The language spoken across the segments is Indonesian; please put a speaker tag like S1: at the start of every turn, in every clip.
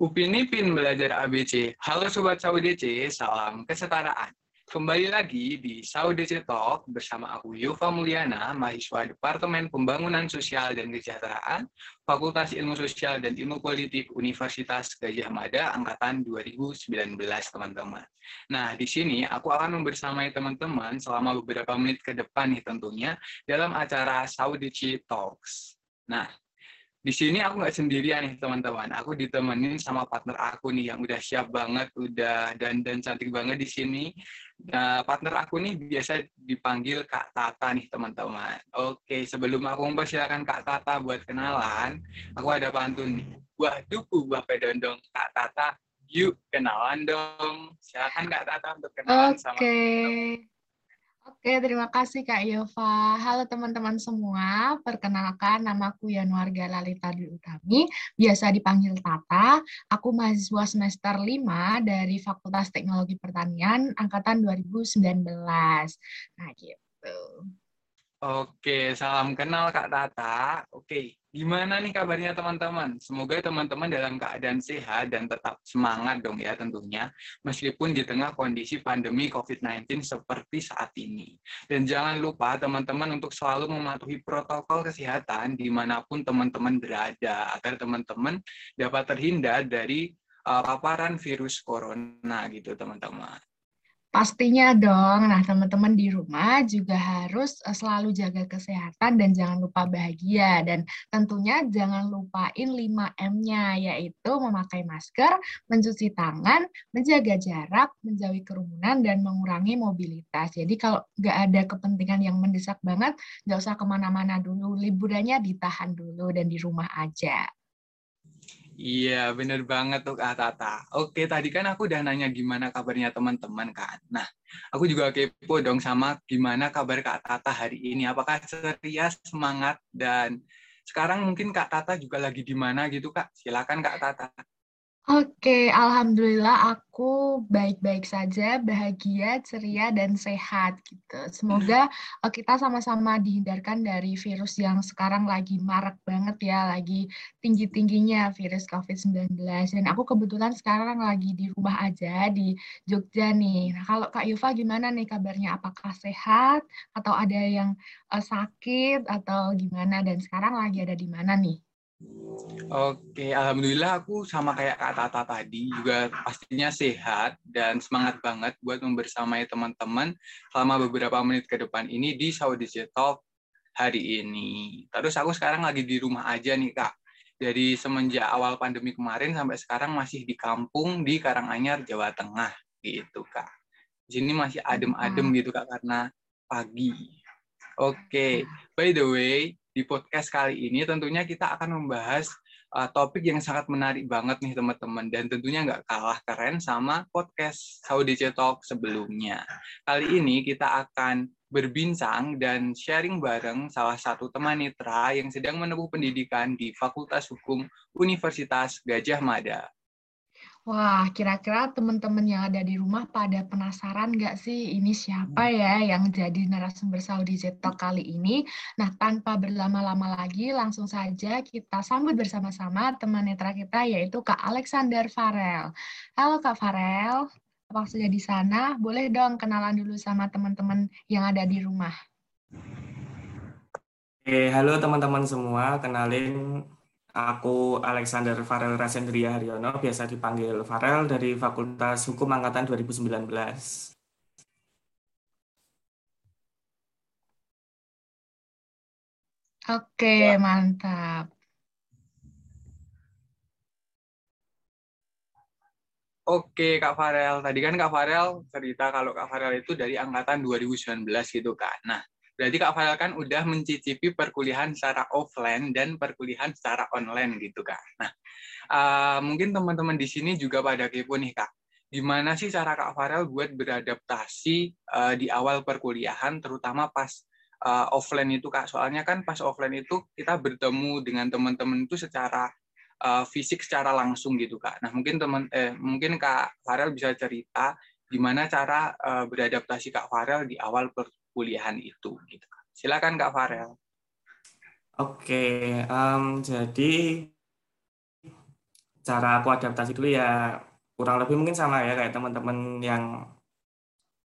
S1: Upin Ipin belajar ABC. Halo Sobat SauDC, salam kesetaraan. Kembali lagi di SauDC Talk bersama aku Yuva Mulyana, mahasiswa Departemen Pembangunan Sosial dan Kesejahteraan, Fakultas Ilmu Sosial dan Ilmu Politik Universitas Gajah Mada Angkatan 2019, teman-teman. Nah, di sini aku akan membersamai teman-teman selama beberapa menit ke depan nih tentunya dalam acara SauDC Talks. Nah, di sini aku nggak sendirian nih teman-teman. Aku ditemenin sama partner aku nih yang udah siap banget, udah dan dan cantik banget di sini. Nah, partner aku nih biasa dipanggil Kak Tata nih teman-teman. Oke, sebelum aku mempersilakan Kak Tata buat kenalan, aku ada pantun nih. Wah, duku, wah pedondong Kak Tata. Yuk kenalan dong. Silakan Kak Tata untuk kenalan
S2: okay. sama Oke, terima kasih Kak Yova. Halo teman-teman semua, perkenalkan namaku Yanuarga Lalita Dwi Utami, biasa dipanggil Tata. Aku mahasiswa semester 5 dari Fakultas Teknologi Pertanian angkatan 2019. Nah, gitu.
S1: Oke, salam kenal Kak Tata. Oke, Gimana nih kabarnya teman-teman? Semoga teman-teman dalam keadaan sehat dan tetap semangat dong ya tentunya, meskipun di tengah kondisi pandemi COVID-19 seperti saat ini. Dan jangan lupa teman-teman untuk selalu mematuhi protokol kesehatan di mana pun teman-teman berada, agar teman-teman dapat terhindar dari uh, paparan virus corona gitu teman-teman.
S2: Pastinya dong. Nah, teman-teman di rumah juga harus eh, selalu jaga kesehatan dan jangan lupa bahagia. Dan tentunya jangan lupain 5M-nya, yaitu memakai masker, mencuci tangan, menjaga jarak, menjauhi kerumunan, dan mengurangi mobilitas. Jadi kalau nggak ada kepentingan yang mendesak banget, nggak usah ke mana-mana dulu. Liburannya ditahan dulu dan di rumah aja.
S1: Iya, bener banget tuh Kak Tata. Oke, tadi kan aku udah nanya gimana kabarnya teman-teman kan. Nah, aku juga kepo dong sama gimana kabar Kak Tata hari ini. Apakah ceria, semangat, dan sekarang mungkin Kak Tata juga lagi di mana gitu Kak? Silakan Kak Tata.
S2: Oke, alhamdulillah aku baik-baik saja, bahagia, ceria, dan sehat gitu. Semoga uh, kita sama-sama dihindarkan dari virus yang sekarang lagi marak banget ya, lagi tinggi-tingginya virus COVID-19. Dan aku kebetulan sekarang lagi di rumah aja di Jogja nih. Nah, kalau Kak Yuva gimana nih kabarnya? Apakah sehat atau ada yang uh, sakit atau gimana? Dan sekarang lagi ada di mana nih?
S1: Oke, alhamdulillah aku sama kayak Kak Tata tadi juga pastinya sehat dan semangat banget buat membersamai teman-teman selama beberapa menit ke depan ini di Saudi Talk hari ini. Terus aku sekarang lagi di rumah aja nih Kak. Dari semenjak awal pandemi kemarin sampai sekarang masih di kampung di Karanganyar, Jawa Tengah gitu Kak. Di sini masih adem-adem gitu Kak karena pagi. Oke, by the way, di podcast kali ini tentunya kita akan membahas uh, topik yang sangat menarik banget nih teman-teman dan tentunya nggak kalah keren sama podcast Saudi Talk sebelumnya. Kali ini kita akan berbincang dan sharing bareng salah satu teman mitra yang sedang menempuh pendidikan di Fakultas Hukum Universitas Gajah Mada.
S2: Wah, kira-kira teman-teman yang ada di rumah pada penasaran nggak sih ini siapa ya yang jadi narasumber Saudi Zetok kali ini? Nah, tanpa berlama-lama lagi, langsung saja kita sambut bersama-sama teman netra kita yaitu Kak Alexander Farel. Halo Kak Farel, apa sudah di sana? Boleh dong kenalan dulu sama teman-teman yang ada di rumah.
S3: Oke, halo teman-teman semua, kenalin Aku Alexander Farel Rasendria Haryono, biasa dipanggil Farel dari Fakultas Hukum Angkatan 2019.
S2: Oke, mantap.
S1: Oke, Kak Farel. Tadi kan Kak Farel cerita kalau Kak Farel itu dari angkatan 2019 gitu, Kak. Nah, Berarti Kak Farel kan udah mencicipi perkuliahan secara offline dan perkuliahan secara online gitu Kak. Nah, uh, mungkin teman-teman di sini juga pada kepo nih Kak. Gimana sih cara Kak Farel buat beradaptasi uh, di awal perkuliahan, terutama pas uh, offline itu Kak? Soalnya kan pas offline itu kita bertemu dengan teman-teman itu secara uh, fisik, secara langsung gitu Kak. Nah, mungkin teman, eh, mungkin Kak Farel bisa cerita gimana cara uh, beradaptasi Kak Farel di awal per kuliahan itu gitu. Silakan Kak Farel.
S3: Oke, um, jadi cara aku adaptasi dulu ya kurang lebih mungkin sama ya kayak teman-teman yang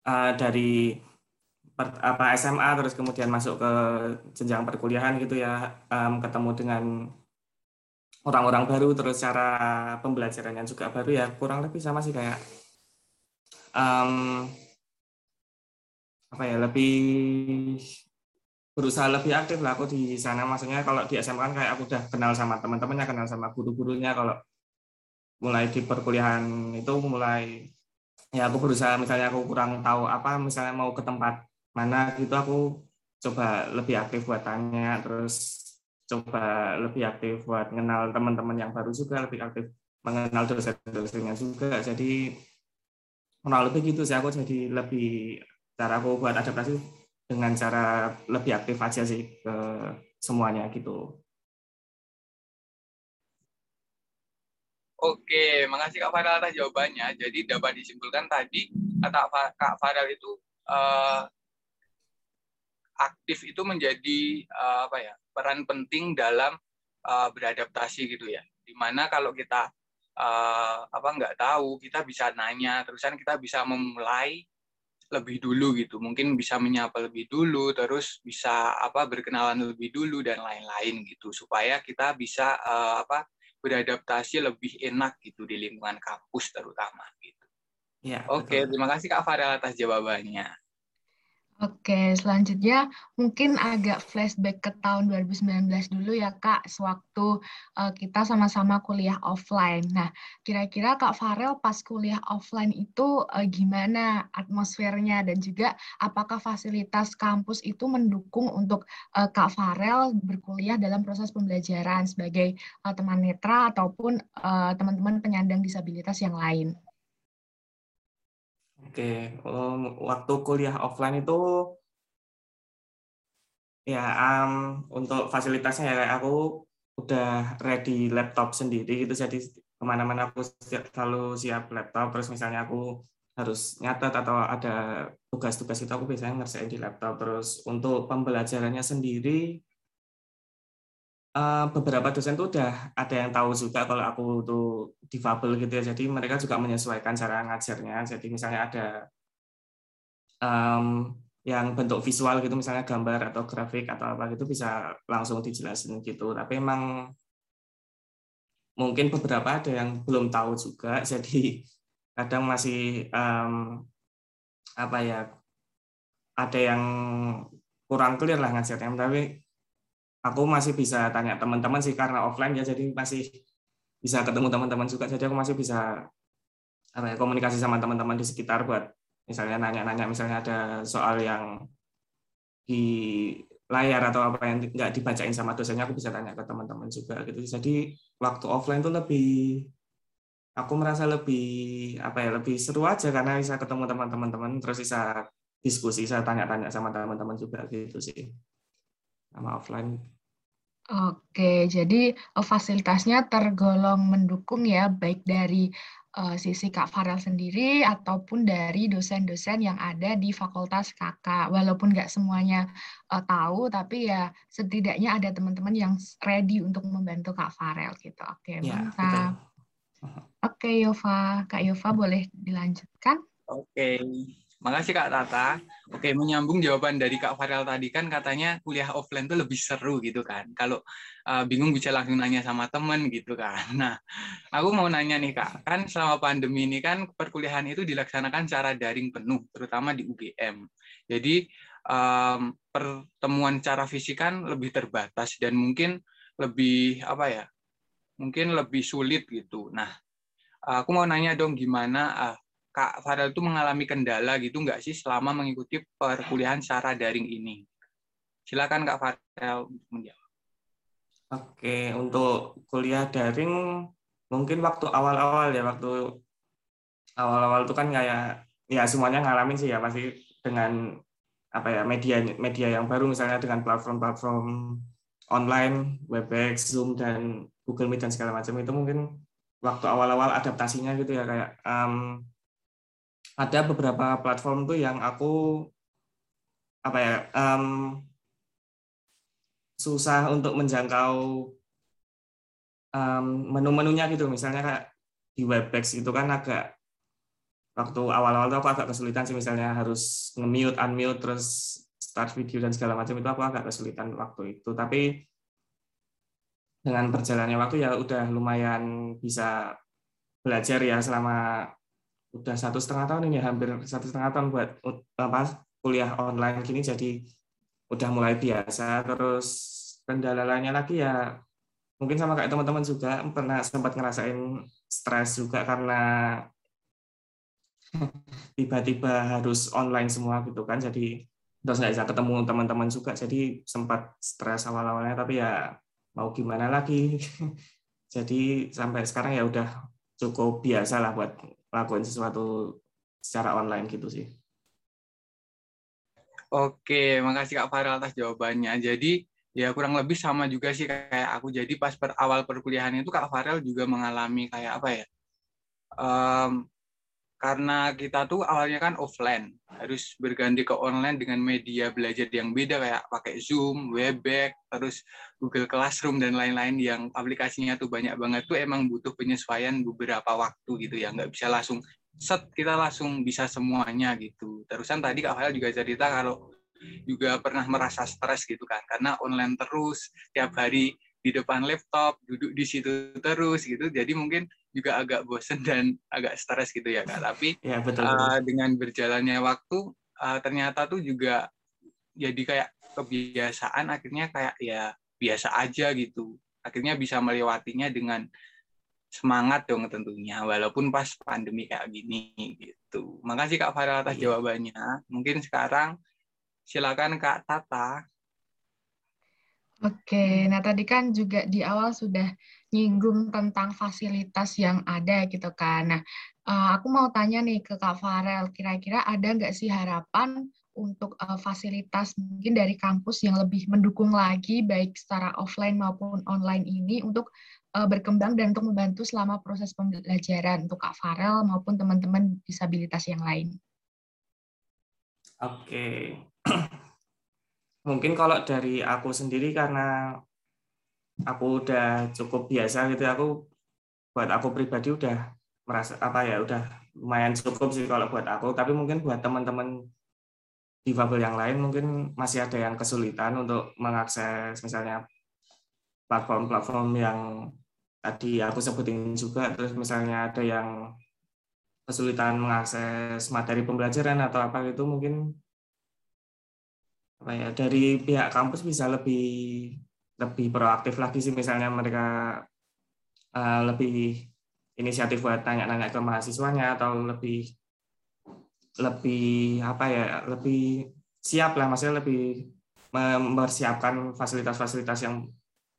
S3: uh, dari per, apa SMA terus kemudian masuk ke jenjang perkuliahan gitu ya um, ketemu dengan orang-orang baru terus cara pembelajarannya juga baru ya kurang lebih sama sih kayak um, apa ya lebih berusaha lebih aktif lah aku di sana. Maksudnya kalau di SMA kan kayak aku udah kenal sama teman-temannya kenal sama guru-gurunya. Kalau mulai di perkuliahan itu mulai ya aku berusaha misalnya aku kurang tahu apa misalnya mau ke tempat mana gitu aku coba lebih aktif buat tanya terus coba lebih aktif buat kenal teman-teman yang baru juga lebih aktif mengenal dosen-dosennya juga. Jadi kurang lebih gitu sih aku jadi lebih cara aku buat adaptasi dengan cara lebih aktif aja sih ke semuanya gitu.
S1: Oke, makasih Kak Farel atas jawabannya. Jadi dapat disimpulkan tadi kata Kak Farel itu uh, aktif itu menjadi uh, apa ya peran penting dalam uh, beradaptasi gitu ya. Di mana kalau kita uh, apa nggak tahu kita bisa nanya, terusan kita bisa memulai lebih dulu gitu mungkin bisa menyapa lebih dulu terus bisa apa berkenalan lebih dulu dan lain-lain gitu supaya kita bisa uh, apa beradaptasi lebih enak gitu di lingkungan kampus terutama gitu. Ya, Oke, betul. terima kasih Kak Farel atas jawabannya.
S2: Oke, selanjutnya mungkin agak flashback ke tahun 2019 dulu ya Kak, sewaktu uh, kita sama-sama kuliah offline. Nah, kira-kira Kak Farel pas kuliah offline itu uh, gimana atmosfernya dan juga apakah fasilitas kampus itu mendukung untuk uh, Kak Farel berkuliah dalam proses pembelajaran sebagai uh, teman netra ataupun teman-teman uh, penyandang disabilitas yang lain?
S3: Oke, waktu kuliah offline itu ya um, untuk fasilitasnya ya aku udah ready laptop sendiri gitu. Jadi ke mana-mana aku selalu siap laptop. Terus misalnya aku harus nyatet atau ada tugas-tugas itu aku biasanya ngerjain di laptop. Terus untuk pembelajarannya sendiri beberapa dosen tuh udah ada yang tahu juga kalau aku tuh difabel gitu ya, jadi mereka juga menyesuaikan cara ngajarnya. Jadi misalnya ada um, yang bentuk visual gitu, misalnya gambar atau grafik atau apa gitu bisa langsung dijelasin gitu. Tapi emang mungkin beberapa ada yang belum tahu juga, jadi kadang masih um, apa ya ada yang kurang clear lah ngajarnya. Tapi aku masih bisa tanya teman-teman sih karena offline ya jadi masih bisa ketemu teman-teman juga. Jadi aku masih bisa ya, komunikasi sama teman-teman di sekitar buat misalnya nanya-nanya misalnya ada soal yang di layar atau apa yang nggak dibacain sama dosennya aku bisa tanya ke teman-teman juga gitu. Jadi waktu offline tuh lebih aku merasa lebih apa ya lebih seru aja karena bisa ketemu teman-teman terus bisa diskusi saya tanya-tanya sama teman-teman juga gitu sih sama offline.
S2: Oke, jadi uh, fasilitasnya tergolong mendukung ya, baik dari uh, sisi Kak Farel sendiri ataupun dari dosen-dosen yang ada di fakultas Kakak. Walaupun nggak semuanya uh, tahu, tapi ya setidaknya ada teman-teman yang ready untuk membantu Kak Farel gitu. Oke, ya, mantap. Oke, Yova. Kak Yova boleh dilanjutkan?
S1: Oke. Makasih Kak Tata. Oke, menyambung jawaban dari Kak Farel tadi kan katanya kuliah offline tuh lebih seru gitu kan. Kalau uh, bingung bisa langsung nanya sama temen gitu kan. Nah, aku mau nanya nih Kak, kan selama pandemi ini kan perkuliahan itu dilaksanakan secara daring penuh, terutama di UGM. Jadi um, pertemuan secara fisik kan lebih terbatas dan mungkin lebih apa ya? Mungkin lebih sulit gitu. Nah, aku mau nanya dong gimana uh, Kak Farel itu mengalami kendala gitu nggak sih selama mengikuti perkuliahan secara daring ini? Silakan Kak Farel menjawab.
S3: Oke, untuk kuliah daring mungkin waktu awal-awal ya waktu awal-awal itu kan kayak ya semuanya ngalamin sih ya pasti dengan apa ya media media yang baru misalnya dengan platform-platform online, Webex, Zoom dan Google Meet dan segala macam itu mungkin waktu awal-awal adaptasinya gitu ya kayak um, ada beberapa platform tuh yang aku apa ya um, susah untuk menjangkau um, menu-menunya gitu misalnya kayak di Webex itu kan agak waktu awal-awal tuh aku agak kesulitan sih misalnya harus nge-mute, unmute, terus start video dan segala macam itu aku agak kesulitan waktu itu. Tapi dengan perjalannya waktu ya udah lumayan bisa belajar ya selama udah satu setengah tahun ini hampir satu setengah tahun buat apa kuliah online gini jadi udah mulai biasa. Terus kendala lagi ya mungkin sama kayak teman-teman juga pernah sempat ngerasain stres juga karena tiba-tiba harus online semua gitu kan jadi terus nggak bisa ketemu teman-teman juga jadi sempat stres awal-awalnya tapi ya mau gimana lagi. Jadi sampai sekarang ya udah cukup biasa lah buat lakuin sesuatu secara online gitu sih.
S1: Oke, makasih Kak Farel atas jawabannya. Jadi ya kurang lebih sama juga sih kayak aku jadi pas per awal perkuliahan itu Kak Farel juga mengalami kayak apa ya um, karena kita tuh awalnya kan offline harus berganti ke online dengan media belajar yang beda kayak pakai Zoom, Webex, terus Google Classroom dan lain-lain yang aplikasinya tuh banyak banget tuh emang butuh penyesuaian beberapa waktu gitu ya nggak bisa langsung set kita langsung bisa semuanya gitu. Terusan tadi Kak Farel juga cerita kalau juga pernah merasa stres gitu kan karena online terus tiap hari di depan laptop duduk di situ terus gitu jadi mungkin juga agak bosen dan agak stres gitu ya kak tapi
S3: ya, betul, betul.
S1: Uh, dengan berjalannya waktu uh, ternyata tuh juga jadi kayak kebiasaan akhirnya kayak ya biasa aja gitu akhirnya bisa melewatinya dengan semangat dong tentunya walaupun pas pandemi kayak gini gitu makasih kak Farel atas iya. jawabannya mungkin sekarang Silakan Kak Tata.
S2: Oke, nah tadi kan juga di awal sudah nyinggung tentang fasilitas yang ada gitu kan. Nah, eh, aku mau tanya nih ke Kak Farel, kira-kira ada nggak sih harapan untuk uh, fasilitas mungkin dari kampus yang lebih mendukung lagi baik secara offline maupun online ini untuk uh, berkembang dan untuk membantu selama proses pembelajaran untuk Kak Farel maupun teman-teman disabilitas yang lain.
S3: Oke, mungkin kalau dari aku sendiri karena aku udah cukup biasa gitu aku buat aku pribadi udah merasa apa ya udah lumayan cukup sih kalau buat aku. Tapi mungkin buat teman-teman difabel yang lain mungkin masih ada yang kesulitan untuk mengakses misalnya platform-platform yang tadi aku sebutin juga. Terus misalnya ada yang kesulitan mengakses materi pembelajaran atau apa gitu mungkin apa ya dari pihak kampus bisa lebih lebih proaktif lagi sih misalnya mereka uh, lebih inisiatif buat tanya-nanya ke mahasiswanya atau lebih lebih apa ya lebih siap lah maksudnya lebih mempersiapkan fasilitas-fasilitas yang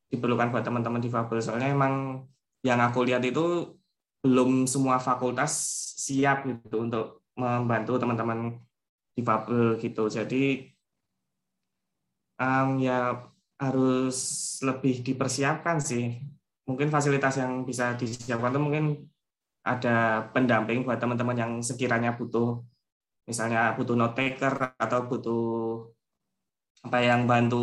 S3: diperlukan buat teman-teman difabel. Soalnya emang yang aku lihat itu belum semua fakultas siap gitu untuk membantu teman-teman difabel gitu. Jadi um, ya harus lebih dipersiapkan sih. Mungkin fasilitas yang bisa disiapkan itu mungkin ada pendamping buat teman-teman yang sekiranya butuh, misalnya butuh note taker atau butuh apa yang bantu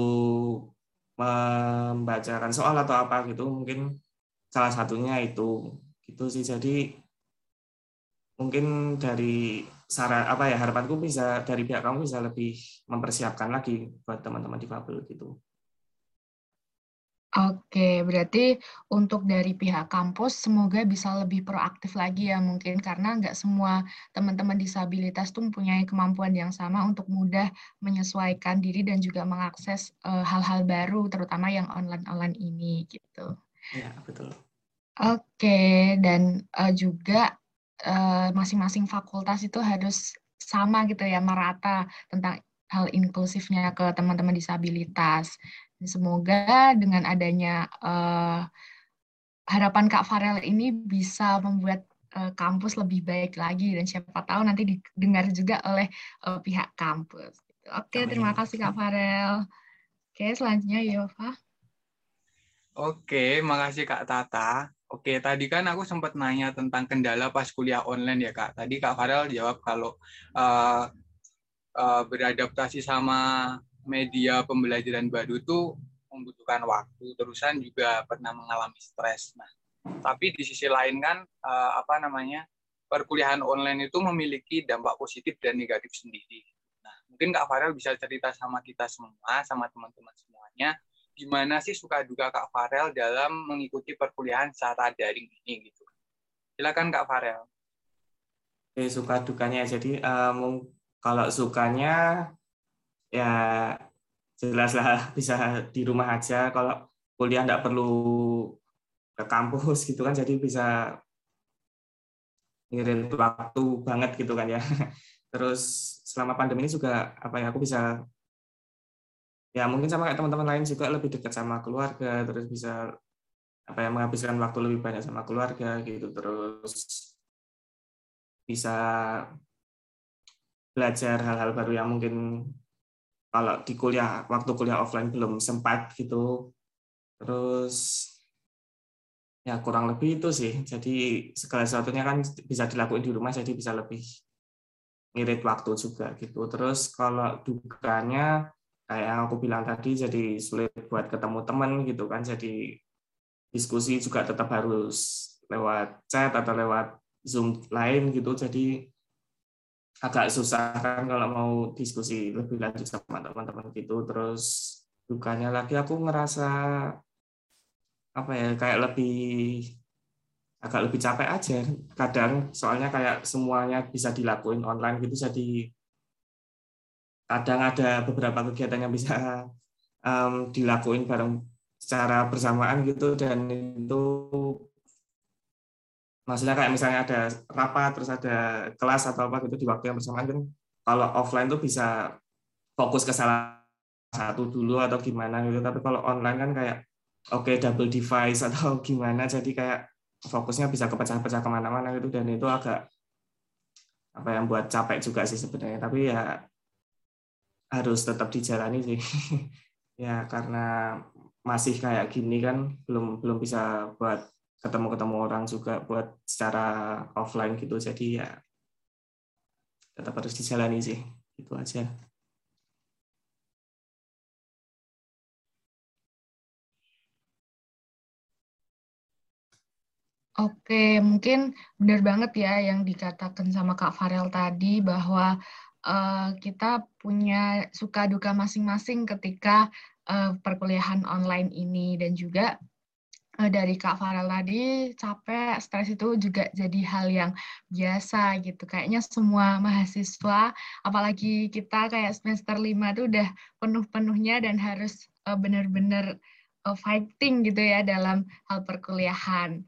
S3: membacakan soal atau apa gitu mungkin salah satunya itu gitu sih jadi mungkin dari saran apa ya harapanku bisa dari pihak kamu bisa lebih mempersiapkan lagi buat teman-teman difabel gitu.
S2: Oke, berarti untuk dari pihak kampus semoga bisa lebih proaktif lagi ya mungkin karena nggak semua teman-teman disabilitas tuh mempunyai kemampuan yang sama untuk mudah menyesuaikan diri dan juga mengakses eh, hal-hal uh, baru terutama yang online-online ini gitu.
S3: Ya betul.
S2: Oke, dan uh, juga Eh, masing-masing fakultas itu harus sama gitu ya merata tentang hal inklusifnya ke teman-teman disabilitas. Semoga dengan adanya uh, harapan Kak Farel ini bisa membuat uh, kampus lebih baik lagi dan siapa tahu nanti didengar juga oleh uh, pihak kampus. Oke, terima kasih Kak Farel. Oke, selanjutnya Yova.
S1: Oke, makasih Kak Tata. Oke, tadi kan aku sempat nanya tentang kendala pas kuliah online ya kak. Tadi kak Farel jawab kalau uh, uh, beradaptasi sama media pembelajaran baru itu membutuhkan waktu, terusan juga pernah mengalami stres. Nah, tapi di sisi lain kan uh, apa namanya perkuliahan online itu memiliki dampak positif dan negatif sendiri. Nah, mungkin Kak Farel bisa cerita sama kita semua, sama teman-teman semuanya, gimana sih suka duka Kak Farel dalam mengikuti perkuliahan secara daring ini gitu. Silakan Kak Farel.
S3: Oke, suka dukanya. Jadi um, kalau sukanya ya jelas lah bisa di rumah aja. Kalau kuliah nggak perlu ke kampus gitu kan, jadi bisa ngirim waktu banget gitu kan ya. Terus selama pandemi ini juga apa ya aku bisa ya mungkin sama kayak teman-teman lain juga lebih dekat sama keluarga, terus bisa apa ya menghabiskan waktu lebih banyak sama keluarga gitu, terus bisa belajar hal-hal baru yang mungkin kalau di kuliah waktu kuliah offline belum sempat gitu. Terus ya kurang lebih itu sih. Jadi segala sesuatunya kan bisa dilakukan di rumah jadi bisa lebih ngirit waktu juga gitu. Terus kalau dukanya kayak yang aku bilang tadi jadi sulit buat ketemu teman gitu kan. Jadi diskusi juga tetap harus lewat chat atau lewat zoom lain gitu. Jadi agak susah kan kalau mau diskusi lebih lanjut sama teman-teman gitu. Terus dukanya lagi aku ngerasa apa ya kayak lebih agak lebih capek aja. Kadang soalnya kayak semuanya bisa dilakuin online gitu jadi kadang ada beberapa kegiatan yang bisa um, dilakuin bareng secara bersamaan gitu. Dan itu maksudnya kayak misalnya ada rapat terus ada kelas atau apa gitu di waktu yang bersamaan kan kalau offline tuh bisa fokus ke salah satu dulu atau gimana gitu. Tapi kalau online kan kayak oke okay, double device atau gimana jadi kayak fokusnya bisa kepecah-pecah ke mana-mana gitu. Dan itu agak apa yang buat capek juga sih sebenarnya. Tapi ya harus tetap dijalani sih. Ya karena masih kayak gini kan belum belum bisa buat ketemu-ketemu orang juga buat secara offline gitu. Jadi ya tetap harus dijalani sih. Itu aja.
S2: Oke, mungkin benar banget ya yang dikatakan sama Kak Farel tadi bahwa uh, kita punya suka duka masing-masing ketika uh, perkuliahan online ini. Dan juga dari Kak Farel tadi capek, stres itu juga jadi hal yang biasa gitu. Kayaknya semua mahasiswa, apalagi kita kayak semester 5 itu udah penuh-penuhnya dan harus uh, benar-benar uh, fighting gitu ya dalam hal perkuliahan.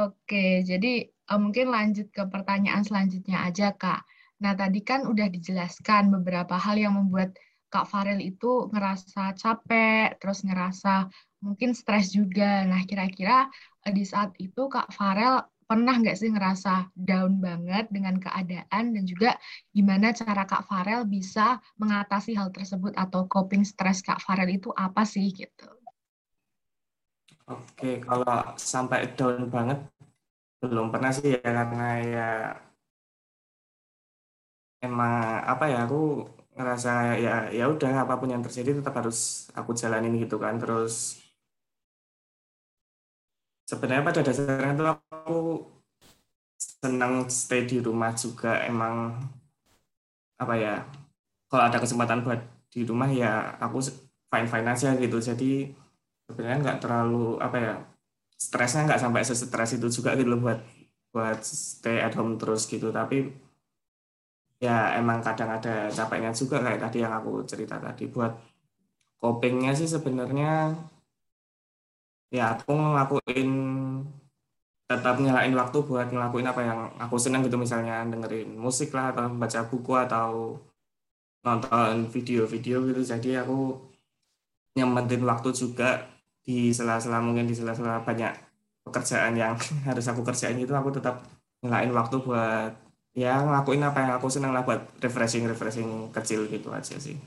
S2: Oke, jadi mungkin lanjut ke pertanyaan selanjutnya aja, Kak. Nah, tadi kan udah dijelaskan beberapa hal yang membuat Kak Farel itu ngerasa capek, terus ngerasa mungkin stres juga. Nah, kira-kira uh, di saat itu Kak Farel pernah nggak sih ngerasa down banget dengan keadaan dan juga gimana cara Kak Farel bisa mengatasi hal tersebut atau coping stres Kak Farel itu apa sih gitu?
S3: Oke, kalau sampai down banget belum pernah sih ya karena ya emang apa ya aku ngerasa ya ya udah apa pun yang terjadi tetap harus aku jalanin gitu kan terus sebenarnya pada dasarnya tuh aku senang stay di rumah juga. Emang apa ya kalau ada kesempatan buat di rumah ya aku fine fine aja gitu. Jadi sebenarnya nggak terlalu apa ya stresnya nggak sampai sestres itu juga gitu loh buat buat stay at home terus gitu. Tapi ya emang kadang ada capeknya juga kayak tadi yang aku cerita tadi. Buat copingnya sih sebenarnya ya aku ngelakuin tetap nyalain waktu buat ngelakuin apa yang aku senang gitu misalnya dengerin musik lah atau baca buku atau nonton video-video gitu jadi aku nyempetin waktu juga di sela-sela mungkin di sela-sela banyak pekerjaan yang harus aku kerjain itu aku tetap nyelain waktu buat ya ngelakuin apa yang aku senang lah buat refreshing refreshing kecil gitu aja sih.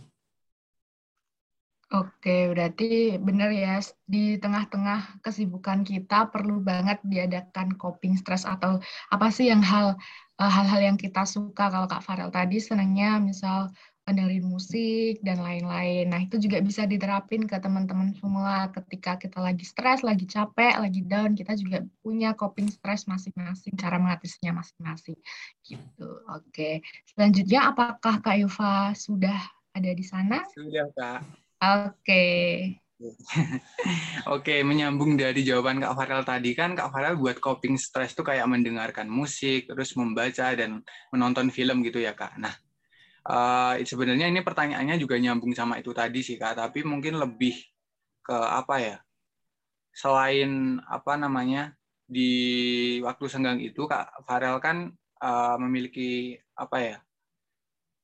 S2: Oke, berarti benar ya di tengah-tengah kesibukan kita perlu banget diadakan coping stress atau apa sih yang hal eh, hal-hal yang kita suka kalau Kak Farel tadi senangnya misal dengerin musik dan lain-lain. Nah, itu juga bisa diterapin ke teman-teman semua ketika kita lagi stres, lagi capek, lagi down, kita juga punya coping stres masing-masing, cara mengatasinya masing-masing. Gitu. Oke. Selanjutnya apakah Kak Yufa sudah ada di sana?
S1: Sudah, Kak.
S2: Oke.
S1: Oke, menyambung dari jawaban Kak Farel tadi kan Kak Farel buat coping stres tuh kayak mendengarkan musik, terus membaca dan menonton film gitu ya Kak. Nah, uh, sebenarnya ini pertanyaannya juga nyambung sama itu tadi sih kak tapi mungkin lebih ke apa ya selain apa namanya di waktu senggang itu kak Farel kan uh, memiliki apa ya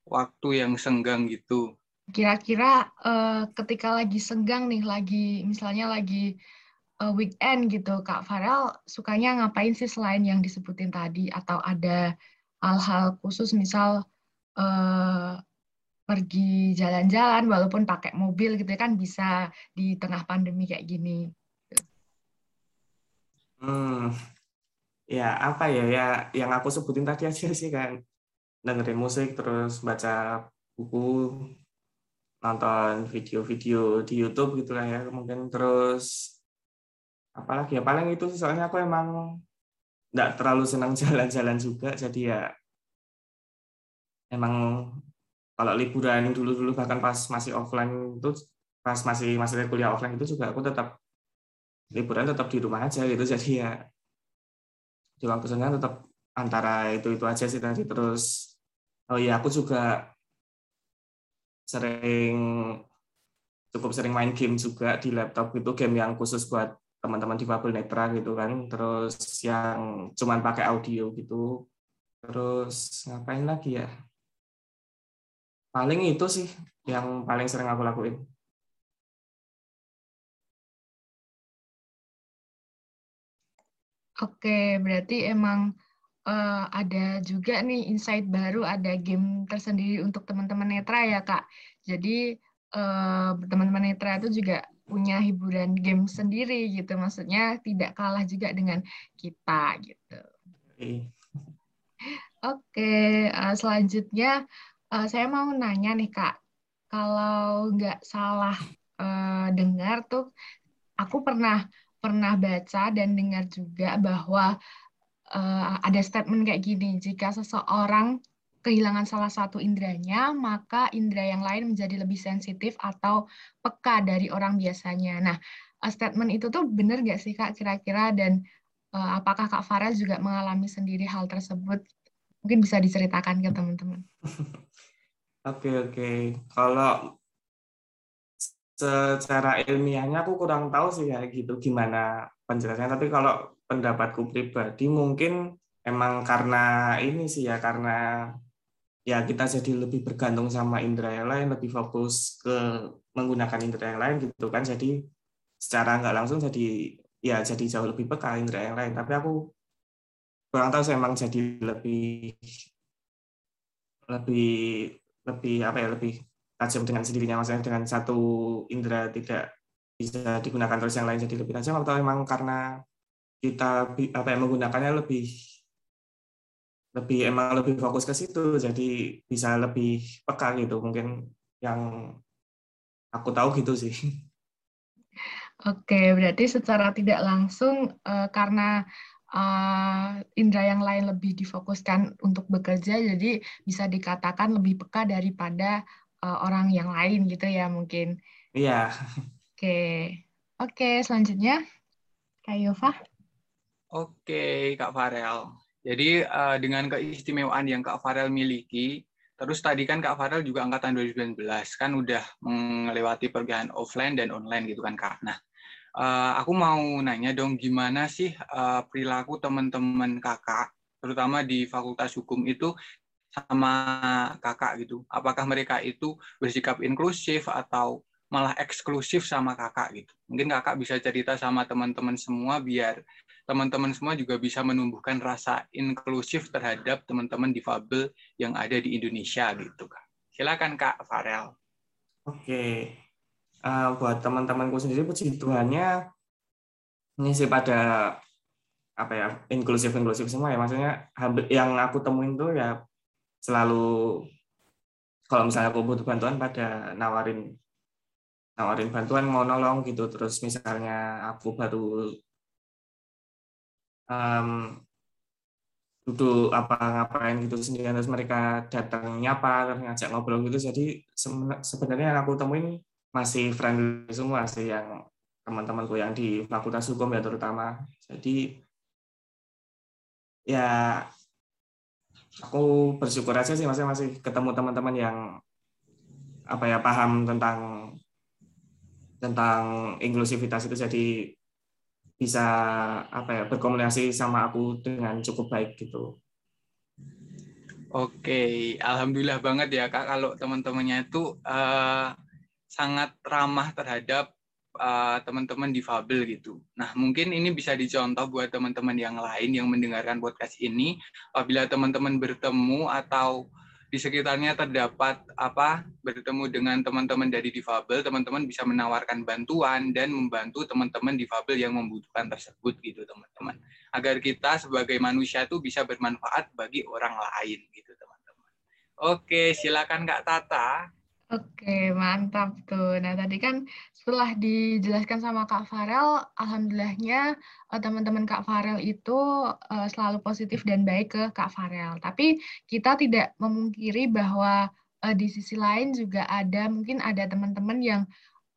S1: waktu yang senggang gitu
S2: kira-kira uh, ketika lagi senggang nih lagi misalnya lagi uh, weekend gitu kak Farel sukanya ngapain sih selain yang disebutin tadi atau ada hal-hal khusus misal uh, pergi jalan-jalan walaupun pakai mobil gitu kan bisa di tengah pandemi kayak gini.
S3: Hmm, ya apa ya ya yang aku sebutin tadi aja sih kan dengerin musik terus baca buku nonton video-video di YouTube gitu lah ya mungkin terus apalagi ya paling itu soalnya aku emang nggak terlalu senang jalan-jalan juga jadi ya emang kalau liburan dulu-dulu bahkan pas masih offline itu pas masih masih kuliah offline itu juga aku tetap liburan tetap di rumah aja gitu jadi ya di waktu senggang tetap antara itu itu aja sih tadi terus oh iya aku juga sering cukup sering main game juga di laptop itu game yang khusus buat teman-teman di Fabel Netra gitu kan. Terus yang cuman pakai audio gitu. Terus ngapain lagi ya? Paling itu sih yang paling sering aku lakuin.
S2: Oke, berarti emang uh, ada juga nih insight baru, ada game tersendiri untuk teman-teman netra ya Kak. Jadi uh, teman-teman netra itu juga punya hiburan game sendiri gitu, maksudnya tidak kalah juga dengan kita gitu. Oke, uh, selanjutnya uh, saya mau nanya nih Kak, kalau nggak salah uh, dengar tuh, aku pernah pernah baca dan dengar juga bahwa uh, ada statement kayak gini, jika seseorang kehilangan salah satu indranya, maka indera yang lain menjadi lebih sensitif atau peka dari orang biasanya. Nah, statement itu tuh benar nggak sih Kak kira-kira dan uh, apakah Kak Farah juga mengalami sendiri hal tersebut? Mungkin bisa diceritakan ke teman-teman.
S3: Oke, oke. Kalau secara ilmiahnya aku kurang tahu sih ya gitu gimana penjelasannya. Tapi kalau pendapatku pribadi mungkin emang karena ini sih ya karena ya kita jadi lebih bergantung sama indera yang lain, lebih fokus ke menggunakan indera yang lain gitu kan. Jadi secara nggak langsung jadi ya jadi jauh lebih peka indera yang lain. Tapi aku kurang tahu sih emang jadi lebih lebih lebih apa ya lebih tajam dengan sendirinya maksudnya dengan satu indera tidak bisa digunakan terus yang lain jadi lebih tajam atau memang karena kita apa yang menggunakannya lebih lebih emang lebih fokus ke situ jadi bisa lebih peka gitu mungkin yang aku tahu gitu sih.
S2: Oke, berarti secara tidak langsung uh, karena uh, indera yang lain lebih difokuskan untuk bekerja, jadi bisa dikatakan lebih peka daripada uh, orang yang lain gitu ya mungkin.
S3: Iya.
S2: Oke, oke selanjutnya Kak Yova.
S1: Oke Kak Farel. Jadi uh, dengan keistimewaan yang Kak Farel miliki, terus tadi kan Kak Farel juga angkatan 2019 kan udah melewati pergian offline dan online gitu kan Kak. Nah, Uh, aku mau nanya dong, gimana sih uh, perilaku teman-teman kakak, terutama di Fakultas Hukum itu sama kakak gitu? Apakah mereka itu bersikap inklusif atau malah eksklusif sama kakak gitu? Mungkin kakak bisa cerita sama teman-teman semua biar teman-teman semua juga bisa menumbuhkan rasa inklusif terhadap teman-teman difabel yang ada di Indonesia gitu kak. Silakan kak Farel.
S3: Oke, uh, buat teman-temanku sendiri puji Tuhannya ini sih pada apa ya inklusif inklusif semua ya maksudnya yang aku temuin tuh ya selalu kalau misalnya aku butuh bantuan pada nawarin nawarin bantuan mau nolong gitu terus misalnya aku baru um, duduk apa ngapain gitu sendiri terus mereka datang nyapa ngajak ngobrol gitu. Jadi sebenarnya yang aku temuin masih friendly semua sih yang teman-temanku yang di fakultas hukum ya terutama. Jadi ya aku bersyukur aja sih masih masih ketemu teman-teman yang apa ya paham tentang tentang inklusivitas itu. Jadi bisa apa ya berkomunikasi sama aku dengan cukup baik gitu.
S1: Oke, alhamdulillah banget ya kak kalau teman-temannya itu uh, sangat ramah terhadap uh, teman-teman difabel gitu. Nah, mungkin ini bisa dicontoh buat teman-teman yang lain yang mendengarkan podcast ini. Apabila teman-teman bertemu atau di sekitarnya terdapat apa bertemu dengan teman-teman dari difabel, teman-teman bisa menawarkan bantuan dan membantu teman-teman difabel yang membutuhkan tersebut gitu teman-teman. Agar kita sebagai manusia itu bisa bermanfaat bagi orang lain gitu teman-teman. Oke, silakan Kak Tata.
S2: Oke, mantap tuh. Nah, tadi kan setelah dijelaskan sama Kak Farel, alhamdulillahnya eh, teman-teman Kak Farel itu eh, selalu positif dan baik ke Kak Farel. Tapi kita tidak memungkiri bahwa eh, di sisi lain juga ada mungkin ada teman-teman yang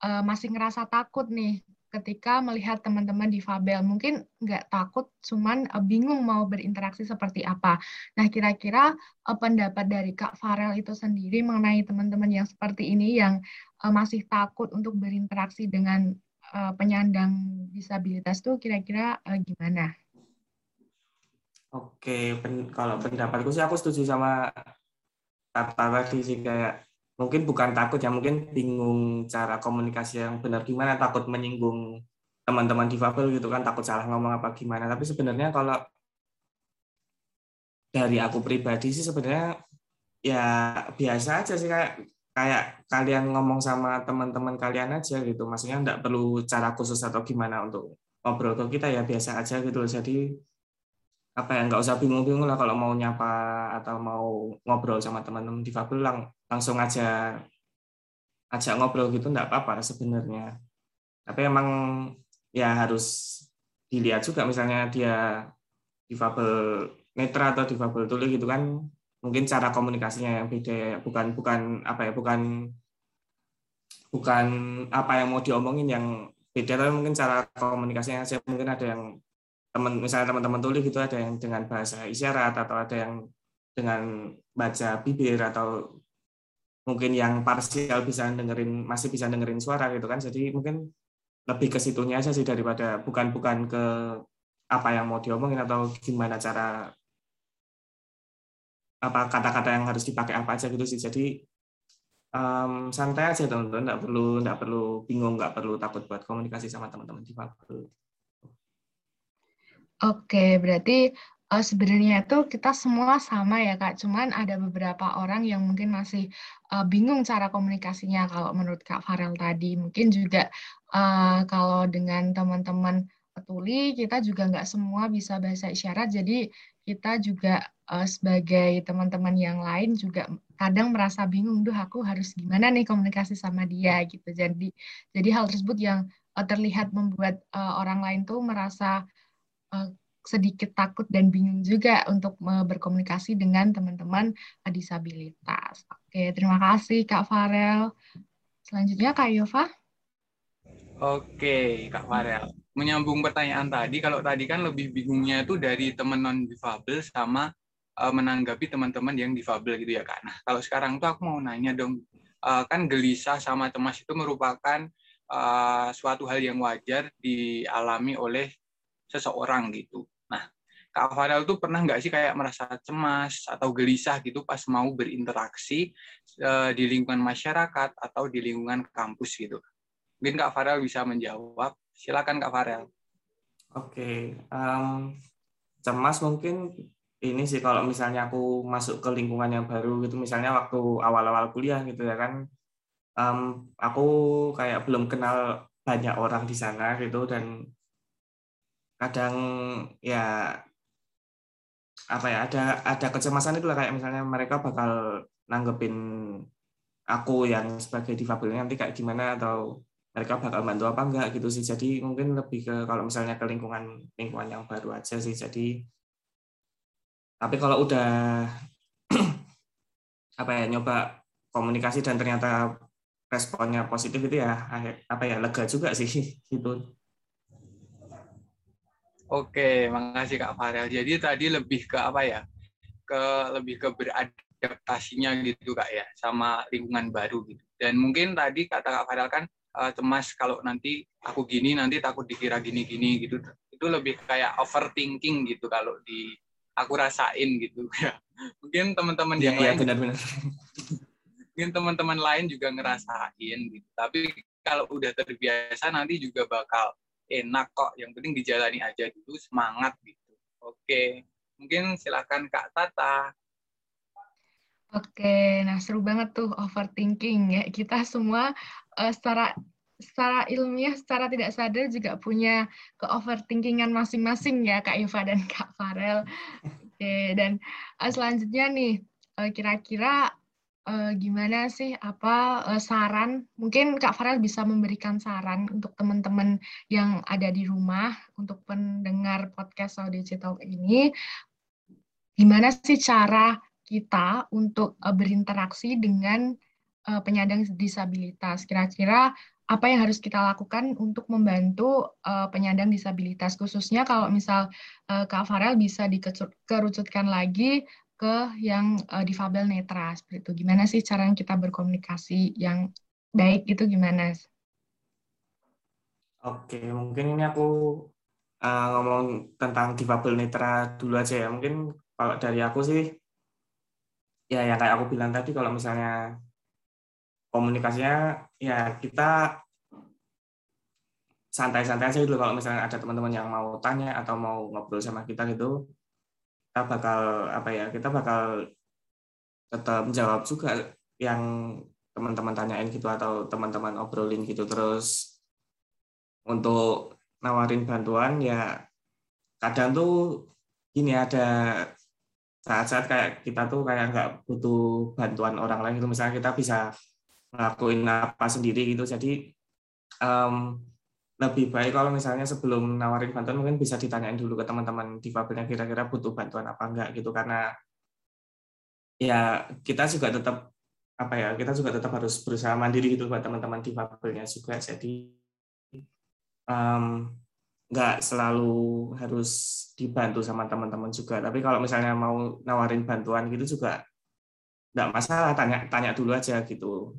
S2: masih ngerasa takut nih ketika melihat teman-teman di Fabel. Mungkin nggak takut, cuman bingung mau berinteraksi seperti apa. Nah, kira-kira pendapat dari Kak Farel itu sendiri mengenai teman-teman yang seperti ini yang masih takut untuk berinteraksi dengan penyandang disabilitas itu kira-kira gimana?
S3: Oke, pen kalau pendapatku sih aku setuju sama kata tadi sih kayak mungkin bukan takut ya mungkin bingung cara komunikasi yang benar gimana takut menyinggung teman-teman difabel gitu kan takut salah ngomong apa gimana tapi sebenarnya kalau dari aku pribadi sih sebenarnya ya biasa aja sih kayak kayak kalian ngomong sama teman-teman kalian aja gitu. Maksudnya enggak perlu cara khusus atau gimana untuk ngobrol ke kita ya biasa aja gitu jadi apa ya nggak usah bingung-bingung lah kalau mau nyapa atau mau ngobrol sama teman-teman difabel lang langsung aja ajak ngobrol gitu nggak apa-apa sebenarnya. Tapi emang ya harus dilihat juga misalnya dia difabel netra atau difabel tuli gitu kan mungkin cara komunikasinya yang beda bukan bukan apa ya bukan bukan apa yang mau diomongin yang beda tapi mungkin cara komunikasinya saya mungkin ada yang teman misalnya teman-teman tuli gitu ada yang dengan bahasa isyarat atau ada yang dengan baca bibir atau mungkin yang parsial bisa dengerin masih bisa dengerin suara gitu kan. Jadi mungkin lebih ke situnya aja sih daripada bukan bukan ke apa yang mau diomongin atau gimana cara apa kata-kata yang harus dipakai apa aja gitu sih. Jadi um, santai aja teman-teman. Nggak perlu nggak perlu bingung nggak perlu takut buat komunikasi sama teman-teman di difabel
S2: Oke, berarti uh, sebenarnya itu kita semua sama ya Kak, cuman ada beberapa orang yang mungkin masih uh, bingung cara komunikasinya. Kalau menurut Kak Farel tadi. Mungkin juga uh, kalau dengan teman-teman tuli, kita juga nggak semua bisa bahasa isyarat, jadi kita juga uh, sebagai teman-teman yang lain juga kadang merasa bingung, duh aku harus gimana nih komunikasi sama dia gitu. Jadi jadi hal tersebut yang uh, terlihat membuat uh, orang lain tuh merasa uh, sedikit takut dan bingung juga untuk uh, berkomunikasi dengan teman-teman uh, disabilitas. Oke, terima kasih Kak Farel. Selanjutnya Kak Yova.
S1: Oke, Kak Farel. Menyambung pertanyaan tadi, kalau tadi kan lebih bingungnya itu dari teman non difabel sama uh, menanggapi teman-teman yang difabel gitu ya Kak. Nah, kalau sekarang tuh aku mau nanya dong, uh, kan gelisah sama cemas itu merupakan uh, suatu hal yang wajar dialami oleh seseorang gitu. Nah, Kak Farel tuh pernah nggak sih kayak merasa cemas atau gelisah gitu pas mau berinteraksi uh, di lingkungan masyarakat atau di lingkungan kampus gitu? Mungkin Kak Farel bisa menjawab. Silakan Kak Farel.
S3: Oke, okay. um, cemas mungkin ini sih kalau misalnya aku masuk ke lingkungan yang baru gitu, misalnya waktu awal-awal kuliah gitu ya kan, um, aku kayak belum kenal banyak orang di sana gitu dan kadang ya apa ya ada ada kecemasan itu lah kayak misalnya mereka bakal nanggepin aku yang sebagai difabelnya nanti kayak gimana atau mereka bakal bantu apa enggak gitu sih jadi mungkin lebih ke kalau misalnya ke lingkungan lingkungan yang baru aja sih jadi tapi kalau udah apa ya nyoba komunikasi dan ternyata responnya positif itu ya apa ya lega juga sih gitu
S1: Oke, makasih Kak Farel. Jadi tadi lebih ke apa ya? Ke lebih ke beradaptasinya gitu Kak ya, sama lingkungan baru gitu. Dan mungkin tadi kata Kak Farel kan uh, cemas kalau nanti aku gini nanti takut dikira gini-gini gitu. Itu lebih kayak overthinking gitu kalau di aku rasain gitu ya. Mungkin teman-teman
S3: ya,
S1: yang
S3: ya,
S1: lain
S3: benar-benar.
S1: mungkin teman-teman lain juga ngerasain gitu. Tapi kalau udah terbiasa nanti juga bakal enak kok. Yang penting dijalani aja dulu, semangat gitu. Oke, mungkin silakan Kak Tata.
S2: Oke, nah seru banget tuh overthinking ya. Kita semua uh, secara secara ilmiah, secara tidak sadar juga punya ke overthinkingan masing-masing ya Kak Iva dan Kak Farel. Oke, dan uh, selanjutnya nih, uh, kira-kira uh, gimana sih apa uh, saran mungkin Kak Farel bisa memberikan saran untuk teman-teman yang ada di rumah untuk pendengar podcast Audici Talk ini gimana sih cara kita untuk uh, berinteraksi dengan uh, penyandang disabilitas kira-kira apa yang harus kita lakukan untuk membantu uh, penyandang disabilitas khususnya kalau misal uh, Kak Farel bisa dikerucutkan lagi ke yang uh, difabel netra seperti itu. Gimana sih cara kita berkomunikasi yang baik itu gimana?
S3: Oke, mungkin ini aku uh, ngomong tentang difabel netra dulu aja ya. Mungkin kalau dari aku sih, ya yang kayak aku bilang tadi, kalau misalnya komunikasinya, ya kita santai-santai aja dulu. Kalau misalnya ada teman-teman yang mau tanya atau mau ngobrol sama kita gitu, kita bakal apa ya kita bakal tetap menjawab juga yang teman-teman tanyain gitu atau teman-teman obrolin gitu terus untuk nawarin bantuan ya kadang tuh gini ada saat-saat kayak kita tuh kayak nggak butuh bantuan orang lain gitu. Misalnya kita bisa ngelakuin apa sendiri gitu. Jadi um, lebih baik kalau misalnya sebelum nawarin bantuan mungkin bisa ditanyain dulu ke teman-teman difabelnya kira-kira butuh bantuan apa enggak gitu. Karena ya kita juga tetap apa ya kita juga tetap harus berusaha mandiri gitu buat teman-teman difabelnya juga. Jadi um, nggak selalu harus dibantu sama teman-teman juga. Tapi kalau misalnya mau nawarin bantuan gitu juga nggak masalah tanya tanya dulu aja gitu.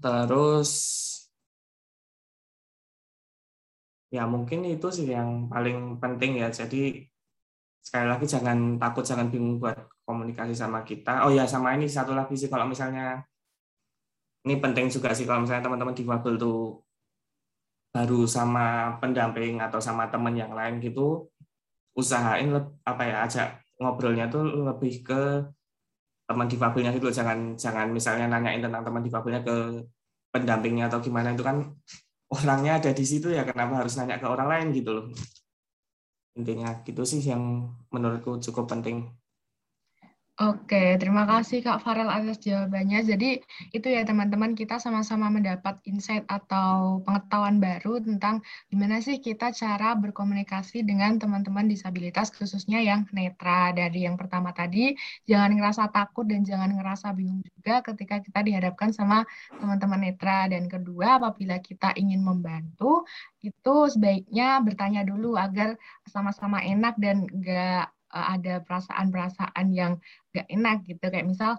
S3: Terus ya mungkin itu sih yang paling penting ya. Jadi sekali lagi jangan takut jangan bingung buat komunikasi sama kita. Oh ya sama ini satu lagi sih. Kalau misalnya ini penting juga sih. Kalau misalnya teman-teman difabel tuh baru sama pendamping atau sama teman yang lain gitu usahain apa ya ajak ngobrolnya tuh lebih ke teman difabelnya gitu. Jangan jangan misalnya nanyain tentang teman difabelnya ke pendampingnya atau gimana itu kan orangnya ada di situ ya kenapa harus nanya ke orang lain gitu loh. Intinya gitu sih yang menurutku cukup penting
S2: Oke, terima kasih Kak Farel atas jawabannya. Jadi itu ya teman-teman kita sama-sama mendapat insight atau pengetahuan baru tentang gimana sih kita cara berkomunikasi dengan teman-teman disabilitas khususnya yang netra. Dari yang pertama tadi, jangan ngerasa takut dan jangan ngerasa bingung juga ketika kita dihadapkan sama teman-teman netra. Dan kedua, apabila kita ingin membantu, itu sebaiknya bertanya dulu agar sama-sama enak dan enggak uh, ada perasaan-perasaan yang gak enak gitu. Kayak misal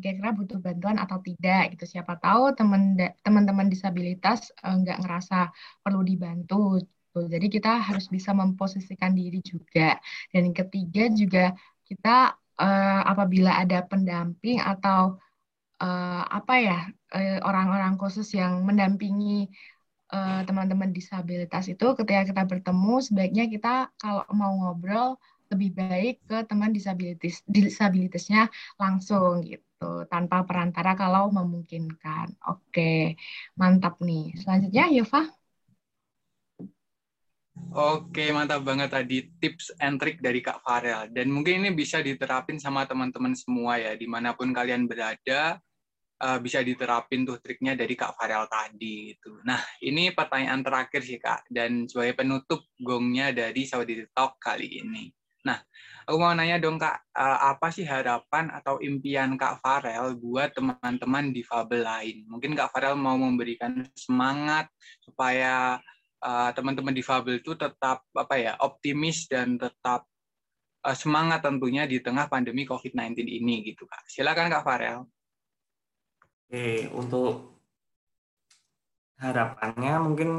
S2: kira-kira butuh bantuan atau tidak gitu. Siapa tahu teman teman-teman disabilitas uh, nggak ngerasa perlu dibantu gitu. jadi kita harus bisa memposisikan diri juga. Dan yang ketiga juga kita uh, apabila ada pendamping atau uh, apa ya orang-orang uh, khusus yang mendampingi teman-teman uh, disabilitas itu ketika kita bertemu sebaiknya kita kalau mau ngobrol lebih baik ke teman disabilitas disabilitasnya langsung gitu tanpa perantara kalau memungkinkan. Oke, mantap nih. Selanjutnya Yova.
S1: Oke, mantap banget tadi tips and trick dari Kak Farel. Dan mungkin ini bisa diterapin sama teman-teman semua ya, di mana pun kalian berada, uh, bisa diterapin tuh triknya dari Kak Farel tadi gitu. Nah, ini pertanyaan terakhir sih Kak dan sebagai penutup gongnya dari Saudi Talk kali ini. Nah, aku mau nanya dong Kak, uh, apa sih harapan atau impian Kak Farel buat teman-teman difabel lain? Mungkin Kak Farel mau memberikan semangat supaya uh, teman-teman difabel itu tetap apa ya optimis dan tetap uh, semangat tentunya di tengah pandemi COVID-19 ini gitu Kak. Silakan Kak Farel.
S3: Oke, untuk harapannya mungkin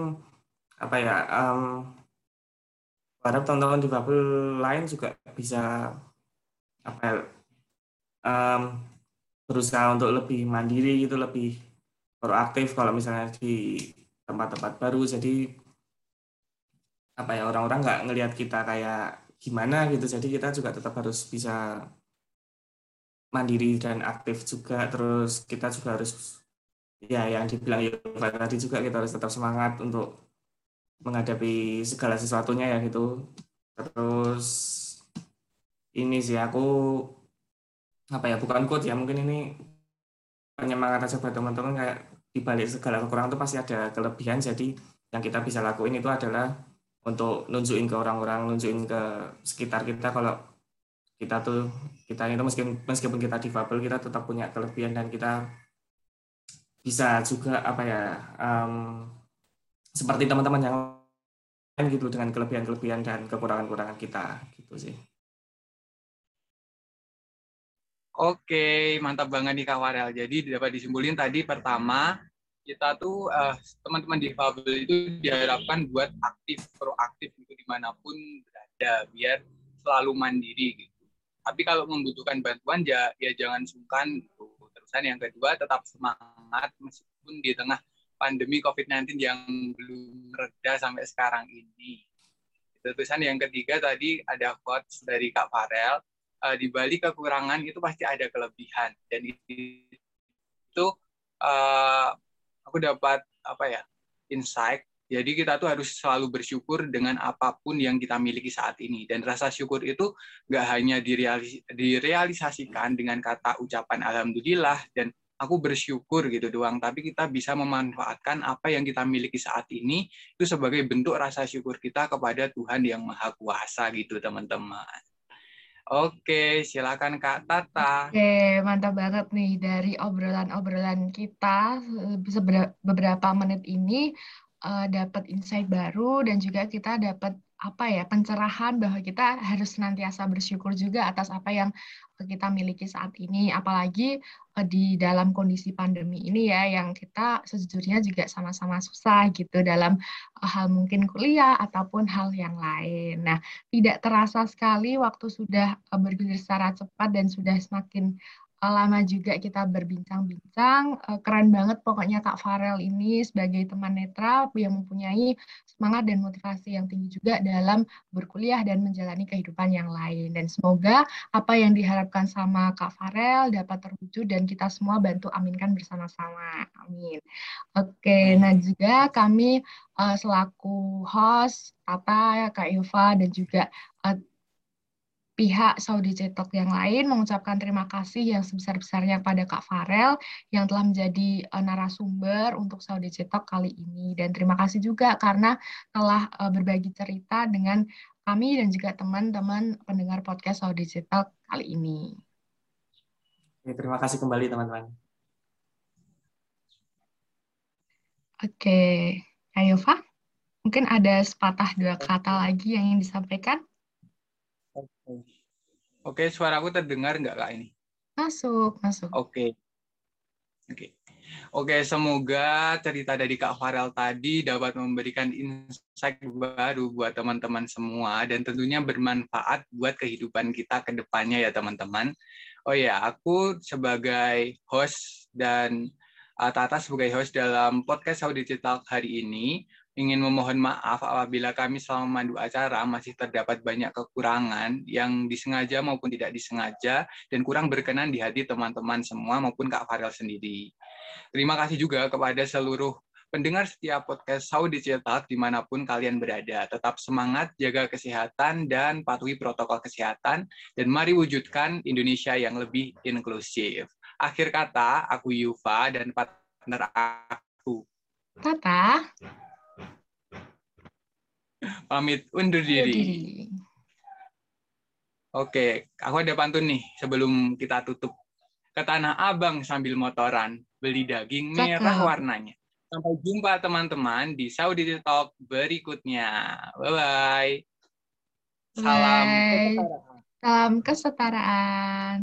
S3: apa ya um, harap teman-teman difabel lain juga bisa apa um, berusaha untuk lebih mandiri gitu lebih proaktif kalau misalnya di tempat-tempat baru. Jadi apa ya orang-orang nggak ngelihat kita kayak gimana gitu. Jadi kita juga tetap harus bisa mandiri dan aktif juga. Terus kita juga harus ya yang dibilang Yova tadi juga kita harus tetap semangat untuk menghadapi segala sesuatunya ya gitu. Terus ini sih aku apa ya bukan quote ya mungkin ini penyemangat aja buat teman-teman kayak di balik segala kekurangan itu pasti ada kelebihan. Jadi yang kita bisa lakuin itu adalah untuk nunjukin ke orang-orang nunjukin ke sekitar kita kalau kita tuh kita itu meskipun meskipun kita difabel kita tetap punya kelebihan dan kita bisa juga apa ya um, seperti teman-teman yang lain gitu dengan kelebihan-kelebihan dan kekurangan-kekurangan kita gitu sih.
S1: Oke, mantap banget nih Kak Warel. Jadi dapat disimpulin tadi pertama kita tuh uh, teman-teman difabel itu diharapkan buat aktif, proaktif gitu di mana pun berada, biar selalu mandiri gitu tapi kalau membutuhkan bantuan ya ya jangan sungkan gitu. Terusan yang kedua tetap semangat meskipun di tengah pandemi COVID-19 yang belum reda sampai sekarang ini. Terusan yang ketiga tadi ada quotes dari Kak Farel, uh, di balik kekurangan itu pasti ada kelebihan dan itu uh, aku dapat apa ya insight jadi kita tuh harus selalu bersyukur dengan apa pun yang kita miliki saat ini. Dan rasa syukur itu nggak hanya direalis direalisasikan dengan kata ucapan Alhamdulillah dan aku bersyukur gitu doang. Tapi kita bisa memanfaatkan apa yang kita miliki saat ini itu sebagai bentuk rasa syukur kita kepada Tuhan yang Maha Kuasa gitu teman-teman. Oke, silakan Kak Tata.
S2: Oke, mantap banget nih dari obrolan-obrolan kita beberapa menit ini uh, dapat insight baru dan juga kita dapat apa ya pencerahan bahwa kita harus senantiasa bersyukur juga atas apa yang kita miliki saat ini apalagi uh, di dalam kondisi pandemi ini ya yang kita sejujurnya juga sama-sama susah gitu dalam uh, hal mungkin kuliah ataupun hal yang lain. Nah, tidak terasa sekali waktu sudah bergulir secara cepat dan sudah semakin lama juga kita berbincang-bincang. Eh, keren banget pokoknya Kak Farel ini sebagai teman netra yang mempunyai semangat dan motivasi yang tinggi juga dalam berkuliah dan menjalani kehidupan yang lain. Dan semoga apa yang diharapkan sama Kak Farel dapat terwujud dan kita semua bantu aminkan bersama-sama. Amin. Oke, nah juga kami uh, selaku host, Tata, Kak Yuva, dan juga pihak Saudi Cetok yang lain mengucapkan terima kasih yang sebesar-besarnya pada Kak Farel yang telah menjadi uh, narasumber untuk Saudi Cetok kali ini. Dan terima kasih juga karena telah uh, berbagi cerita dengan kami dan juga teman-teman pendengar podcast Saudi Cetok kali ini.
S3: Terima kasih kembali teman-teman.
S2: Oke, Ayo Pak, mungkin ada sepatah dua kata lagi yang ingin disampaikan?
S1: Oke, Oke, suaraku terdengar nggak kak ini?
S2: Masuk, masuk.
S1: Oke. Oke. Oke, semoga cerita dari Kak Farel tadi dapat memberikan insight baru buat teman-teman semua dan tentunya bermanfaat buat kehidupan kita ke depannya ya teman-teman. Oh ya, aku sebagai host dan uh, Tata sebagai host dalam podcast Saudi Digital hari ini ingin memohon maaf apabila kami selama memandu acara masih terdapat banyak kekurangan yang disengaja maupun tidak disengaja dan kurang berkenan di hati teman-teman semua maupun Kak Farel sendiri. Terima kasih juga kepada seluruh pendengar setiap podcast Saudi Cetak di mana pun kalian berada. Tetap semangat, jaga kesehatan, dan patuhi protokol kesehatan. Dan mari wujudkan Indonesia yang lebih inklusif. Akhir kata, aku Yuva dan partner aku.
S2: Tata.
S1: Pamit undur diri. Oke, aku ada pantun nih sebelum kita tutup. Ke Tanah Abang sambil motoran, beli daging merah warnanya. Sampai jumpa teman-teman di Saudi Talk berikutnya. Bye-bye. Salam
S2: Bye.
S1: kesetaraan.
S2: Salam kesetaraan.